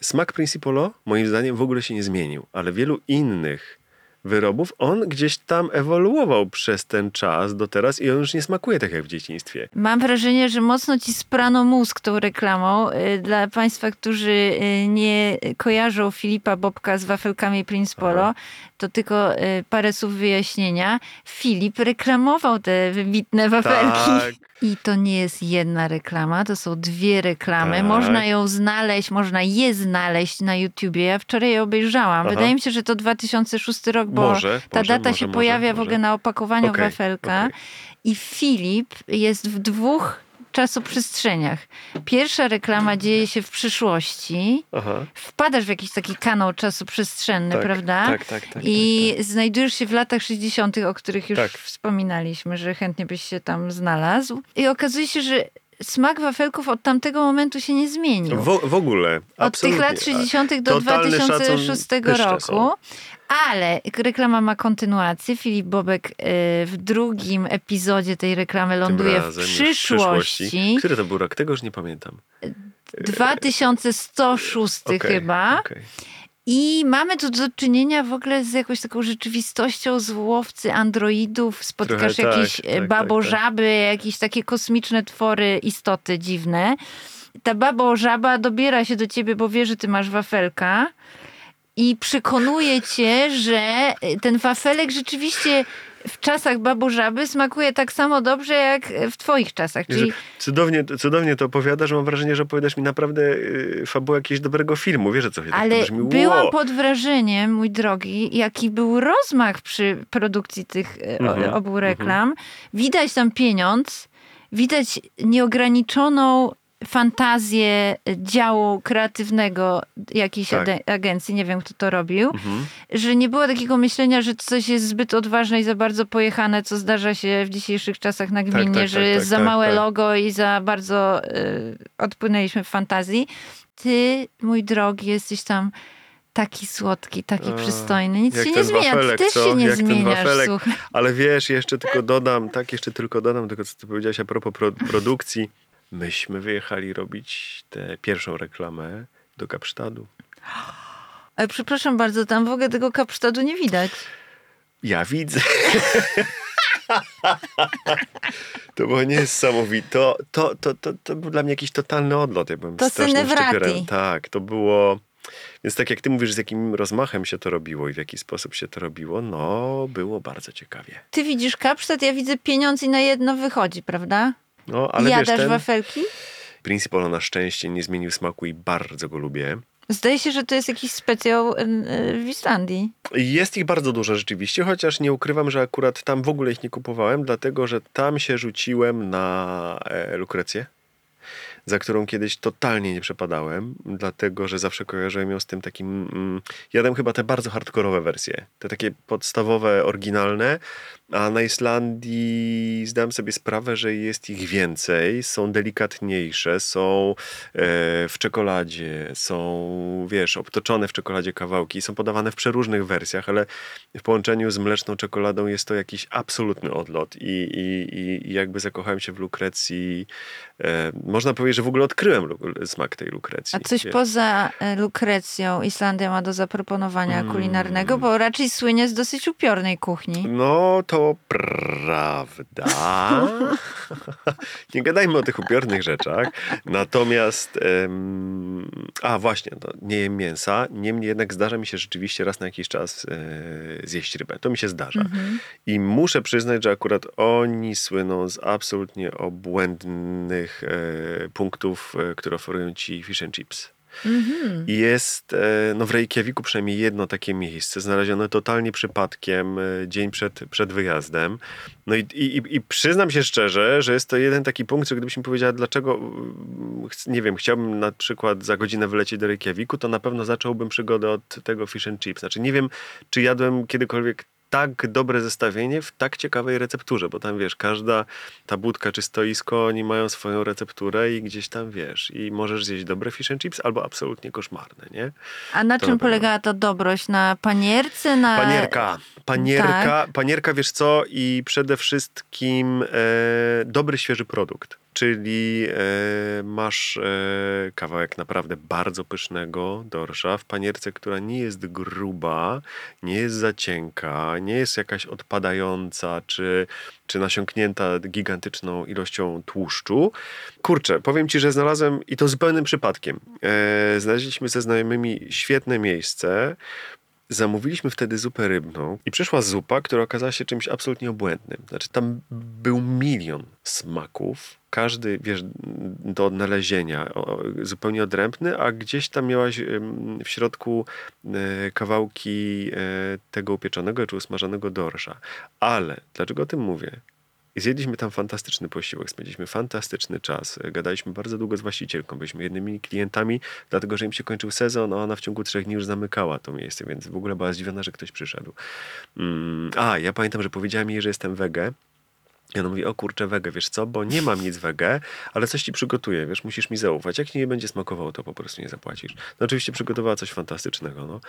Smak Prince Polo moim zdaniem w ogóle się nie zmienił, ale wielu innych wyrobów, on gdzieś tam ewoluował przez ten czas do teraz i on już nie smakuje tak jak w dzieciństwie. Mam wrażenie, że mocno ci sprano mózg tą reklamą. Y, Dla Państwa, którzy y, nie kojarzą Filipa Bobka z wafelkami Prince Polo, Aha. to tylko y, parę słów wyjaśnienia. Filip reklamował te wybitne wafelki. Tak. I to nie jest jedna reklama, to są dwie reklamy. Tak. Można ją znaleźć, można je znaleźć na YouTubie. Ja wczoraj je obejrzałam. Aha. Wydaje mi się, że to 2006 rok, bo Może, ta może, data może, się pojawia w ogóle na opakowaniu Okej, wafelka. okej. I Filip jest w dwóch czasoprzestrzeniach. Pierwsza reklama dzieje się w przyszłości. Aha. Wpadasz w jakiś taki kanał czasoprzestrzenny, Tak, prawda? tak, tak, tak, I tak, znajdujesz się w latach 60., o których już Tak. wspominaliśmy, że chętnie byś się tam znalazł. I okazuje się, że smak wafelków od tamtego momentu się nie zmienił. W, w ogóle. Od tych absolutnie. lat 60. do Totalny 2006 szacun pyszne roku. są. Ale reklama ma kontynuację. Filip Bobek y, w drugim epizodzie tej reklamy ląduje w razem już przyszłości. Który to był rok? Tego już nie pamiętam. 2106 Okej, chyba. okej. I mamy tu do czynienia w ogóle z jakąś taką rzeczywistością z łowcy androidów. Spotkasz Trochę tak, jakieś tak, e, tak, babożaby, jakieś takie kosmiczne twory, istoty dziwne. Ta babożaba dobiera się do ciebie, bo wie, że ty masz wafelka i przekonuje cię, że ten wafelek rzeczywiście w czasach babu żaby smakuje tak samo dobrze jak w twoich czasach. Czyli Cudownie, cudownie to opowiadasz, mam wrażenie, że opowiadasz mi naprawdę y, fabułę jakiegoś dobrego filmu. Wiesz o co chodzi? Tak Ale powiadasz mi, byłam "Ło". pod wrażeniem, mój drogi, jaki był rozmach przy produkcji tych o- Mhm, obu reklam. Widać tam pieniądz, widać nieograniczoną fantazję działu kreatywnego jakiejś Tak. agencji, nie wiem kto to robił, Mhm. że nie było takiego myślenia, że coś jest zbyt odważne i za bardzo pojechane, co zdarza się w dzisiejszych czasach nagminnie, tak, że tak, jest tak, za tak, małe tak. logo i za bardzo y, odpłynęliśmy w fantazji. Ty, mój drogi, jesteś tam taki słodki, taki przystojny. Nic się nie zmienia. Ty wafelek, też co? się nie Jak zmieniasz, słuchaj. Ale wiesz, jeszcze tylko dodam, tak, jeszcze tylko dodam tego, co ty powiedziałaś a propos pro, produkcji. Myśmy wyjechali robić tę pierwszą reklamę do Kapsztadu. Ale przepraszam bardzo, tam w ogóle tego kapsztadu nie widać. Ja widzę. to było niesamowite. To, to, to, to, to był dla mnie jakiś totalny odlot. Ja byłem To strasznym szczykerem. Tak, to było... Więc tak jak ty mówisz, z jakim rozmachem się to robiło i w jaki sposób się to robiło, no było bardzo ciekawie. Ty widzisz kapsztad, ja widzę pieniądz i na jedno wychodzi, prawda? No, ale Jadasz wiesz, ten wafelki? Principal na szczęście nie zmienił smaku i bardzo go lubię. Zdaje się, że to jest jakiś specjał y, y, w Islandii. Jest ich bardzo dużo rzeczywiście, chociaż nie ukrywam, że akurat tam w ogóle ich nie kupowałem, dlatego że tam się rzuciłem na e, lukrecję, za którą kiedyś totalnie nie przepadałem, dlatego że zawsze kojarzyłem ją z tym takim. Mm, jadłem chyba te bardzo hardkorowe wersje, te takie podstawowe, oryginalne, a na Islandii zdałem sobie sprawę, że jest ich więcej, są delikatniejsze, są e, w czekoladzie, są, wiesz, obtoczone w czekoladzie kawałki, są podawane w przeróżnych wersjach, ale w połączeniu z mleczną czekoladą jest to jakiś absolutny odlot i, i, i- jakby zakochałem się w lukrecji. E, można powiedzieć, że w ogóle odkryłem smak tej lukrecji. A coś wiesz. poza e, lukrecją Islandia ma do zaproponowania Mm. kulinarnego, bo raczej słynie z dosyć upiornej kuchni. No to prawda. Nie gadajmy o tych upiornych rzeczach. Natomiast, em, a właśnie, no, nie jem mięsa. Niemniej jednak zdarza mi się rzeczywiście raz na jakiś czas e, zjeść rybę. To mi się zdarza. I muszę przyznać, że akurat oni słyną z absolutnie obłędnych e, punktów, e, które oferują ci fish and chips. I jest e, no w Reykjaviku przynajmniej jedno takie miejsce, znalezione totalnie przypadkiem e, dzień przed, przed wyjazdem. No i, i, i przyznam się szczerze, że jest to jeden taki punkt, że gdybyś mi powiedziała, dlaczego, mm, nie wiem, chciałbym na przykład za godzinę wylecieć do Reykjaviku, to na pewno zacząłbym przygodę od tego fish and chips. Znaczy nie wiem, czy jadłem kiedykolwiek tak dobre zestawienie w tak ciekawej recepturze, bo tam wiesz, każda ta budka czy stoisko, oni mają swoją recepturę i gdzieś tam wiesz, i możesz zjeść dobre fish and chips albo absolutnie koszmarne, nie? A na To czym na polegała ta dobrość? Na panierce? Na... Panierka. Panierka, Tak. panierka, wiesz co? I przede wszystkim e, dobry, świeży produkt. Czyli e, masz e, kawałek naprawdę bardzo pysznego dorsza w panierce, która nie jest gruba, nie jest za cienka, nie jest jakaś odpadająca czy, czy nasiąknięta gigantyczną ilością tłuszczu. Kurczę, powiem ci, że znalazłem i to zupełnym przypadkiem. E, znaleźliśmy ze znajomymi świetne miejsce. Zamówiliśmy wtedy zupę rybną i przyszła zupa, która okazała się czymś absolutnie obłędnym. Znaczy tam był milion smaków, każdy, wiesz, do odnalezienia, zupełnie odrębny, a gdzieś tam miałaś w środku e, kawałki e, tego upieczonego czy usmażonego dorsza. Ale, dlaczego o tym mówię? I Zjedliśmy tam fantastyczny posiłek, spędziliśmy fantastyczny czas. Gadaliśmy bardzo długo z właścicielką, byliśmy jednymi klientami, dlatego że im się kończył sezon, a ona w ciągu trzech dni już zamykała to miejsce, więc w ogóle była zdziwiona, że ktoś przyszedł. Mm, A, ja pamiętam, że powiedziałem jej, że jestem wege. I ona mówi, o kurczę, wege, wiesz co, bo nie mam nic wege, ale coś ci przygotuję, wiesz, musisz mi zaufać. Jak nie będzie smakowało, to po prostu nie zapłacisz. No oczywiście przygotowała coś fantastycznego, no.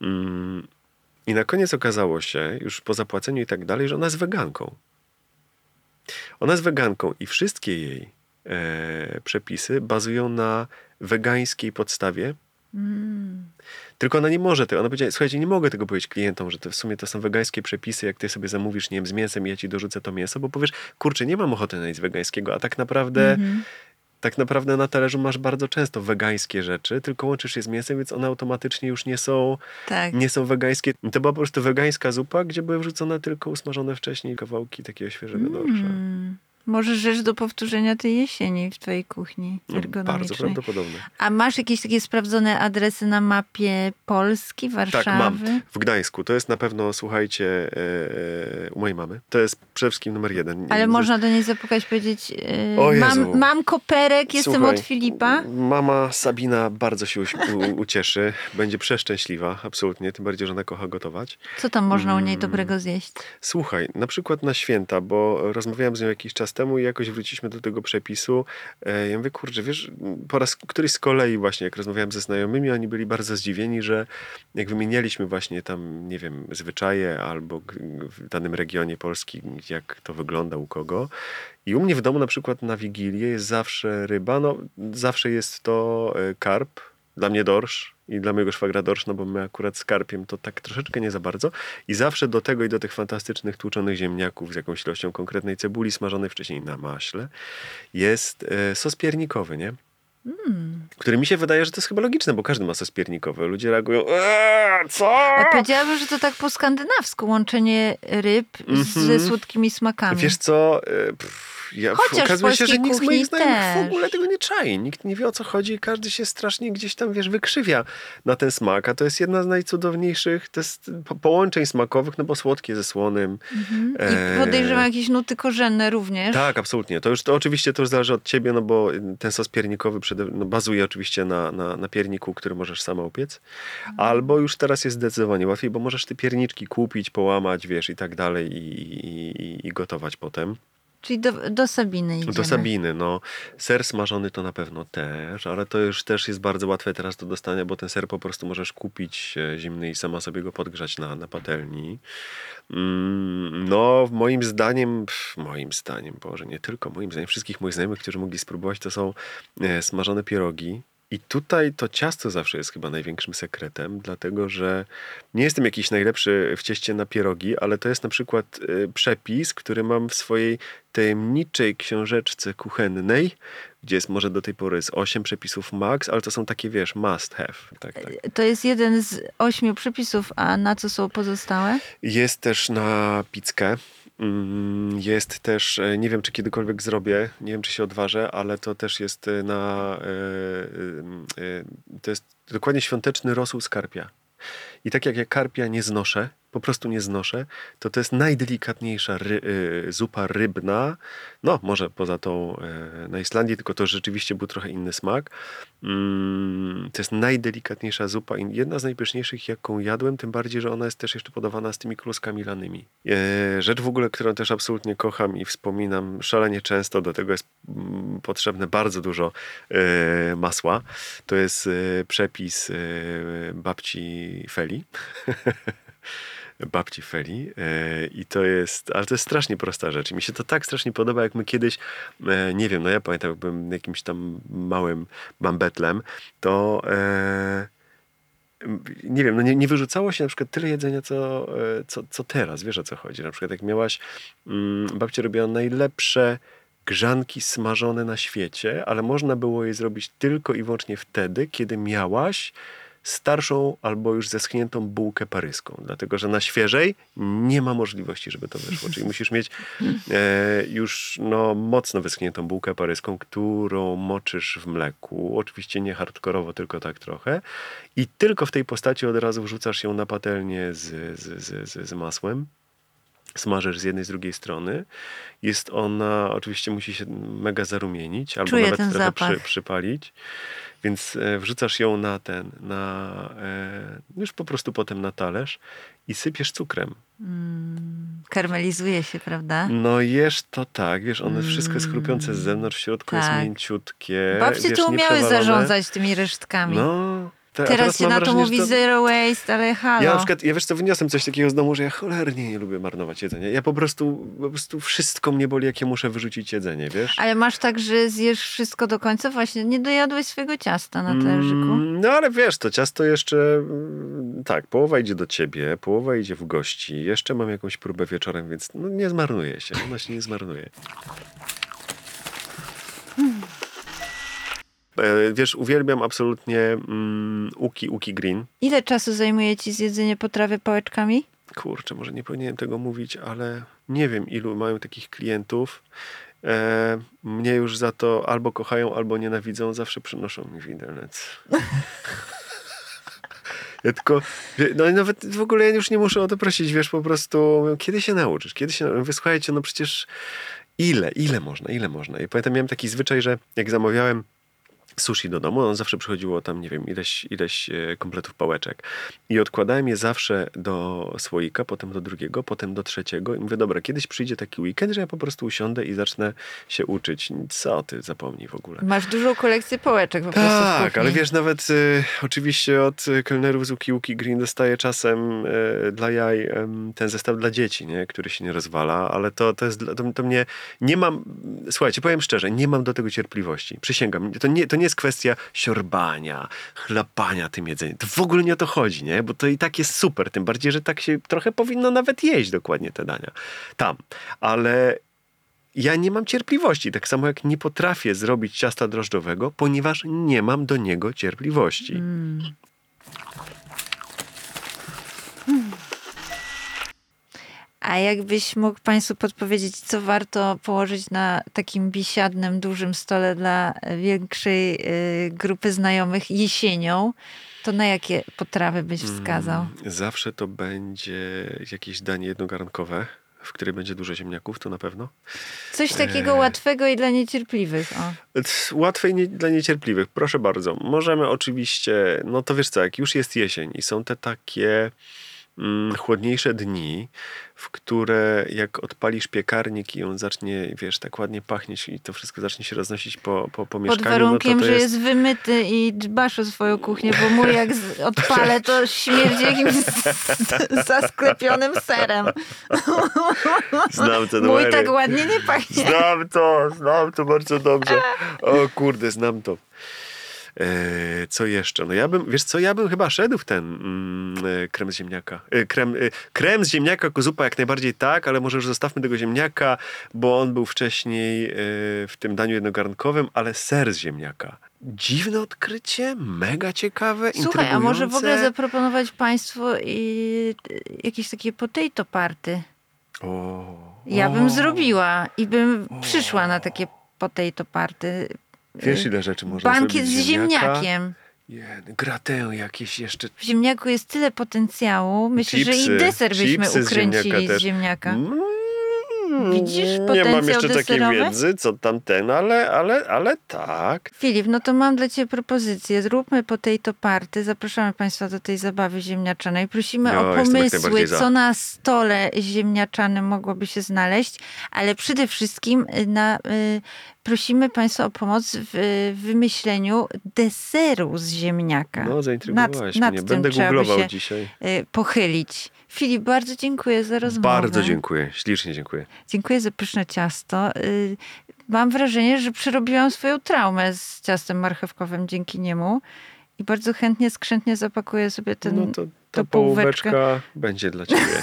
Mm, I na koniec okazało się, już po zapłaceniu i tak dalej, że ona jest weganką. Ona jest weganką i wszystkie jej e, przepisy bazują na wegańskiej podstawie. Tylko ona nie może tego. Ona powiedziała, słuchajcie, nie mogę tego powiedzieć klientom, że to w sumie to są wegańskie przepisy, jak ty sobie zamówisz, nie wiem, z mięsem i ja ci dorzucę to mięso, bo powiesz, kurczę, nie mam ochoty na nic wegańskiego, a tak naprawdę tak naprawdę na talerzu masz bardzo często wegańskie rzeczy, tylko łączysz je z mięsem, więc one automatycznie już nie są, Tak. nie są wegańskie. To była po prostu wegańska zupa, gdzie były wrzucone tylko usmażone wcześniej kawałki takiego świeżego dorsza. Może rzecz do powtórzenia tej jesieni w twojej kuchni No, bardzo ergonomicznej. prawdopodobne. A masz jakieś takie sprawdzone adresy na mapie Polski, Warszawy? Tak, mam. W Gdańsku. To jest na pewno, słuchajcie, e, e, u mojej mamy. To jest przede wszystkim numer jeden. Ale można do niej zapukać, powiedzieć O Jezu. mam, mam koperek, jestem Słuchaj, od Filipa. Mama Sabina bardzo się u, ucieszy. Będzie przeszczęśliwa, absolutnie. Tym bardziej, że ona kocha gotować. Co tam można u niej Mm. dobrego zjeść? Słuchaj, na przykład na święta, bo rozmawiałem z nią jakiś czas temu i jakoś wróciliśmy do tego przepisu. E, Ja mówię, kurczę, wiesz, po raz któryś z kolei właśnie, jak rozmawiałem ze znajomymi, oni byli bardzo zdziwieni, że jak wymienialiśmy właśnie tam, nie wiem, zwyczaje albo w danym regionie Polski, jak to wygląda u kogo. I u mnie w domu na przykład na Wigilię jest zawsze ryba, no zawsze jest to e, karp, dla mnie dorsz i dla mojego szwagra dorsz, no bo my akurat z karpiem to tak troszeczkę nie za bardzo. I zawsze do tego i do tych fantastycznych tłuczonych ziemniaków z jakąś ilością konkretnej cebuli smażonej wcześniej na maśle jest e, sos piernikowy, nie? Który mi się wydaje, że to jest chyba logiczne, bo każdy ma sos piernikowy. Ludzie reagują, eee, co? Ale powiedziałabym, że to tak po skandynawsku, łączenie ryb z, Mhm. ze słodkimi smakami. Wiesz co, e, pff, ja, Chociaż okazuje się, że nikt z moich znajomych w ogóle tego nie czai. Nikt nie wie o co chodzi i każdy się strasznie gdzieś tam, wiesz, wykrzywia na ten smak. A to jest jedna z najcudowniejszych to jest po- połączeń smakowych, no bo słodkie ze słonym. Mhm. E, I podejrzewam jakieś nuty korzenne również. Tak, absolutnie. To już to oczywiście to już zależy od ciebie, no bo ten sos piernikowy no bazuje oczywiście na, na, na pierniku, który możesz sama upiec. Albo już teraz jest zdecydowanie łatwiej, bo możesz te pierniczki kupić, połamać, wiesz, i tak dalej i, i, i, i gotować potem. Czyli do, do Sabiny idziemy. Do Sabiny, no. Ser smażony to na pewno też, ale to już też jest bardzo łatwe teraz do dostania, bo ten ser po prostu możesz kupić e, zimny i sama sobie go podgrzać na, na patelni. Mm, no, moim zdaniem, moim zdaniem, Boże, nie tylko moim zdaniem, wszystkich moich znajomych, którzy mogli spróbować, to są e, smażone pierogi. I tutaj to ciasto zawsze jest chyba największym sekretem, dlatego że nie jestem jakiś najlepszy w cieście na pierogi, ale to jest na przykład e, przepis, który mam w swojej tajemniczej książeczce kuchennej, gdzie jest może do tej pory z 8 przepisów max, ale to są takie, wiesz, must have. Tak, tak. To jest jeden z ośmiu przepisów, a na co są pozostałe? Jest też na pizzkę. Mm, Jest też, e, nie wiem czy kiedykolwiek zrobię, nie wiem czy się odważę, ale to też jest e, na, e, to jest dokładnie świąteczny rosół z karpia. I tak jak ja karpia nie znoszę, po prostu nie znoszę, to to jest najdelikatniejsza ry, e, zupa rybna, no może poza tą e, na Islandii, tylko to rzeczywiście był trochę inny smak. Mm, To jest najdelikatniejsza zupa i jedna z najpyszniejszych, jaką jadłem, tym bardziej, że ona jest też jeszcze podawana z tymi kluskami lanymi. E, Rzecz w ogóle, którą też absolutnie kocham i wspominam szalenie często, do tego jest mm, potrzebne bardzo dużo e, masła. To jest przepis babci Feli. babci Feli e, i to jest, ale to jest strasznie prosta rzecz i mi się to tak strasznie podoba, jak my kiedyś, e, nie wiem, no ja pamiętam, jak byłem jakimś tam małym bambetlem, to e, nie wiem, no nie, nie wyrzucało się na przykład tyle jedzenia, co, co, co teraz, wiesz o co chodzi. Na przykład jak miałaś, mm, babcia robiła najlepsze grzanki smażone na świecie, ale można było je zrobić tylko i wyłącznie wtedy, kiedy miałaś starszą albo już zeschniętą bułkę paryską, dlatego że na świeżej nie ma możliwości, żeby to wyszło. Czyli musisz mieć e, już no, mocno wyschniętą bułkę paryską, którą moczysz w mleku, oczywiście nie hardkorowo, tylko tak trochę. I tylko w tej postaci od razu wrzucasz ją na patelnię z, z, z, z, z masłem smażysz z jednej, z drugiej strony. Jest ona, oczywiście musi się mega zarumienić, albo Czuję nawet trochę zapach. przypalić. Więc e, wrzucasz ją na ten, na, e, już po prostu potem na talerz i sypiesz cukrem. Karmelizuje się, prawda? No jesz to tak, wiesz, one wszystko jest chrupiące z zewnątrz, w środku jest Tak. mięciutkie. Babcie wiesz, to umiały zarządzać tymi resztkami. No. Te- teraz się na to mówi to- zero waste, ale halo. Ja na przykład, ja wiesz co, wyniosłem coś takiego z domu, że ja cholernie nie lubię marnować jedzenia. Ja po prostu, po prostu wszystko mnie boli, jak ja muszę wyrzucić jedzenie, wiesz? Ale masz tak, że zjesz wszystko do końca? Właśnie nie dojadłeś swojego ciasta na talerzyku. Mm, No ale wiesz, to ciasto jeszcze, mm, tak, połowa idzie do ciebie, połowa idzie w gości, jeszcze mam jakąś próbę wieczorem, więc no, nie zmarnuje się, ona się nie zmarnuje. Wiesz, uwielbiam absolutnie mm, Uki Uki Green. Ile czasu zajmuje ci zjedzenie potrawy pałeczkami? Kurczę, może nie powinienem tego mówić, ale nie wiem, ilu mają takich klientów. E, mnie już za to albo kochają, albo nienawidzą, zawsze przynoszą mi widelec. Ja tylko, no i nawet w ogóle ja już nie muszę o to prosić, wiesz, po prostu kiedy się nauczysz, kiedy się nauczysz? Mówię, słuchajcie, no przecież ile, ile można, ile można. I pamiętam, miałem taki zwyczaj, że jak zamawiałem sushi do domu, on zawsze przychodziło tam, nie wiem, ileś, ileś e, kompletów pałeczek. I odkładałem je zawsze do słoika, potem do drugiego, potem do trzeciego. I mówię, dobra, kiedyś przyjdzie taki weekend, że ja po prostu usiądę i zacznę się uczyć. Co ty, zapomnij w ogóle. Masz dużą kolekcję pałeczek po prostu Tak, ale wiesz, nawet y, oczywiście od y, kelnerów z Uki Uki Green dostaję czasem y, dla jaj em, ten zestaw dla dzieci, nie? który się nie rozwala, ale to, to jest, to, to mnie, nie mam, słuchajcie, powiem szczerze, nie mam do tego cierpliwości, przysięgam, to nie, to nie jest kwestia siorbania, chlapania tym jedzeniem, to w ogóle nie o to chodzi, nie? bo to i tak jest super, tym bardziej, że tak się trochę powinno nawet jeść dokładnie te dania tam, ale ja nie mam cierpliwości, tak samo jak nie potrafię zrobić ciasta drożdżowego, ponieważ nie mam do niego cierpliwości. A jakbyś mógł Państwu podpowiedzieć, co warto położyć na takim biesiadnym, dużym stole dla większej y, grupy znajomych jesienią, to na jakie potrawy byś wskazał? Zawsze to będzie jakieś danie jednogarnkowe, w której będzie dużo ziemniaków, to na pewno. Coś takiego Eee. łatwego i dla niecierpliwych. O. C- Łatwej nie, dla niecierpliwych, proszę bardzo. Możemy oczywiście, no to wiesz co, jak już jest jesień i są te takie mm, chłodniejsze dni, w które jak odpalisz piekarnik i on zacznie, wiesz, tak ładnie pachnieć i to wszystko zacznie się roznosić po, po, po Pod mieszkaniu, warunkiem, no to, to że jest... jest wymyty i dbasz o swoją kuchnię, bo mój jak odpalę, to śmierdzi jakimś zasklepionym serem. Znam te Mój tak ładnie nie pachnie. Znam to, znam to bardzo dobrze. O kurde, znam to. E, co jeszcze? No ja bym, wiesz co, ja bym chyba szedł w ten mm, e, krem z ziemniaka. E, krem, krem z ziemniaka, zupa jak najbardziej tak, ale może już zostawmy tego ziemniaka, bo on był wcześniej w tym daniu jednogarnkowym, ale ser z ziemniaka. Dziwne odkrycie, mega ciekawe, Słuchaj, a może w ogóle zaproponować Państwu i, jakieś takie potato party? O, Ja o. bym zrobiła i bym przyszła na takie potato party. Wiesz ile rzeczy można Bankiet zrobić z ziemniakiem. Jen, gratę jakieś jeszcze. W ziemniaku jest tyle potencjału. Myślę, że Chipsy. i deser byśmy Chipsy z ukręcili ziemniaka z ziemniaka. Mm, Widzisz Nie mam potencjał jeszcze takiej deserowy? wiedzy, co tamten, ale, ale, ale tak. Filip, no to mam dla Ciebie propozycję. Zróbmy potato party. Zapraszamy Państwa do tej zabawy ziemniaczanej. Prosimy No, o pomysły, co na stole ziemniaczanym mogłoby się znaleźć, ale przede wszystkim y, na, y, prosimy Państwa o pomoc w y, wymyśleniu deseru z ziemniaka. No, zaintrygowałaś nad, nad mnie. tym Będę trzeba by googlował się dzisiaj. y, pochylić. Filip, bardzo dziękuję za rozmowę. Bardzo dziękuję, ślicznie dziękuję. Dziękuję za pyszne ciasto. Y, Mam wrażenie, że przerobiłam swoją traumę z ciastem marchewkowym dzięki niemu i bardzo chętnie, skrzętnie zapakuję sobie ten, No to tę połóweczkę. połóweczka będzie dla ciebie.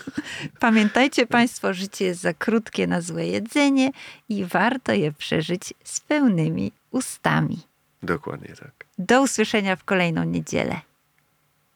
Pamiętajcie Państwo, życie jest za krótkie na złe jedzenie i warto je przeżyć z pełnymi ustami. Dokładnie tak. Do usłyszenia w kolejną niedzielę.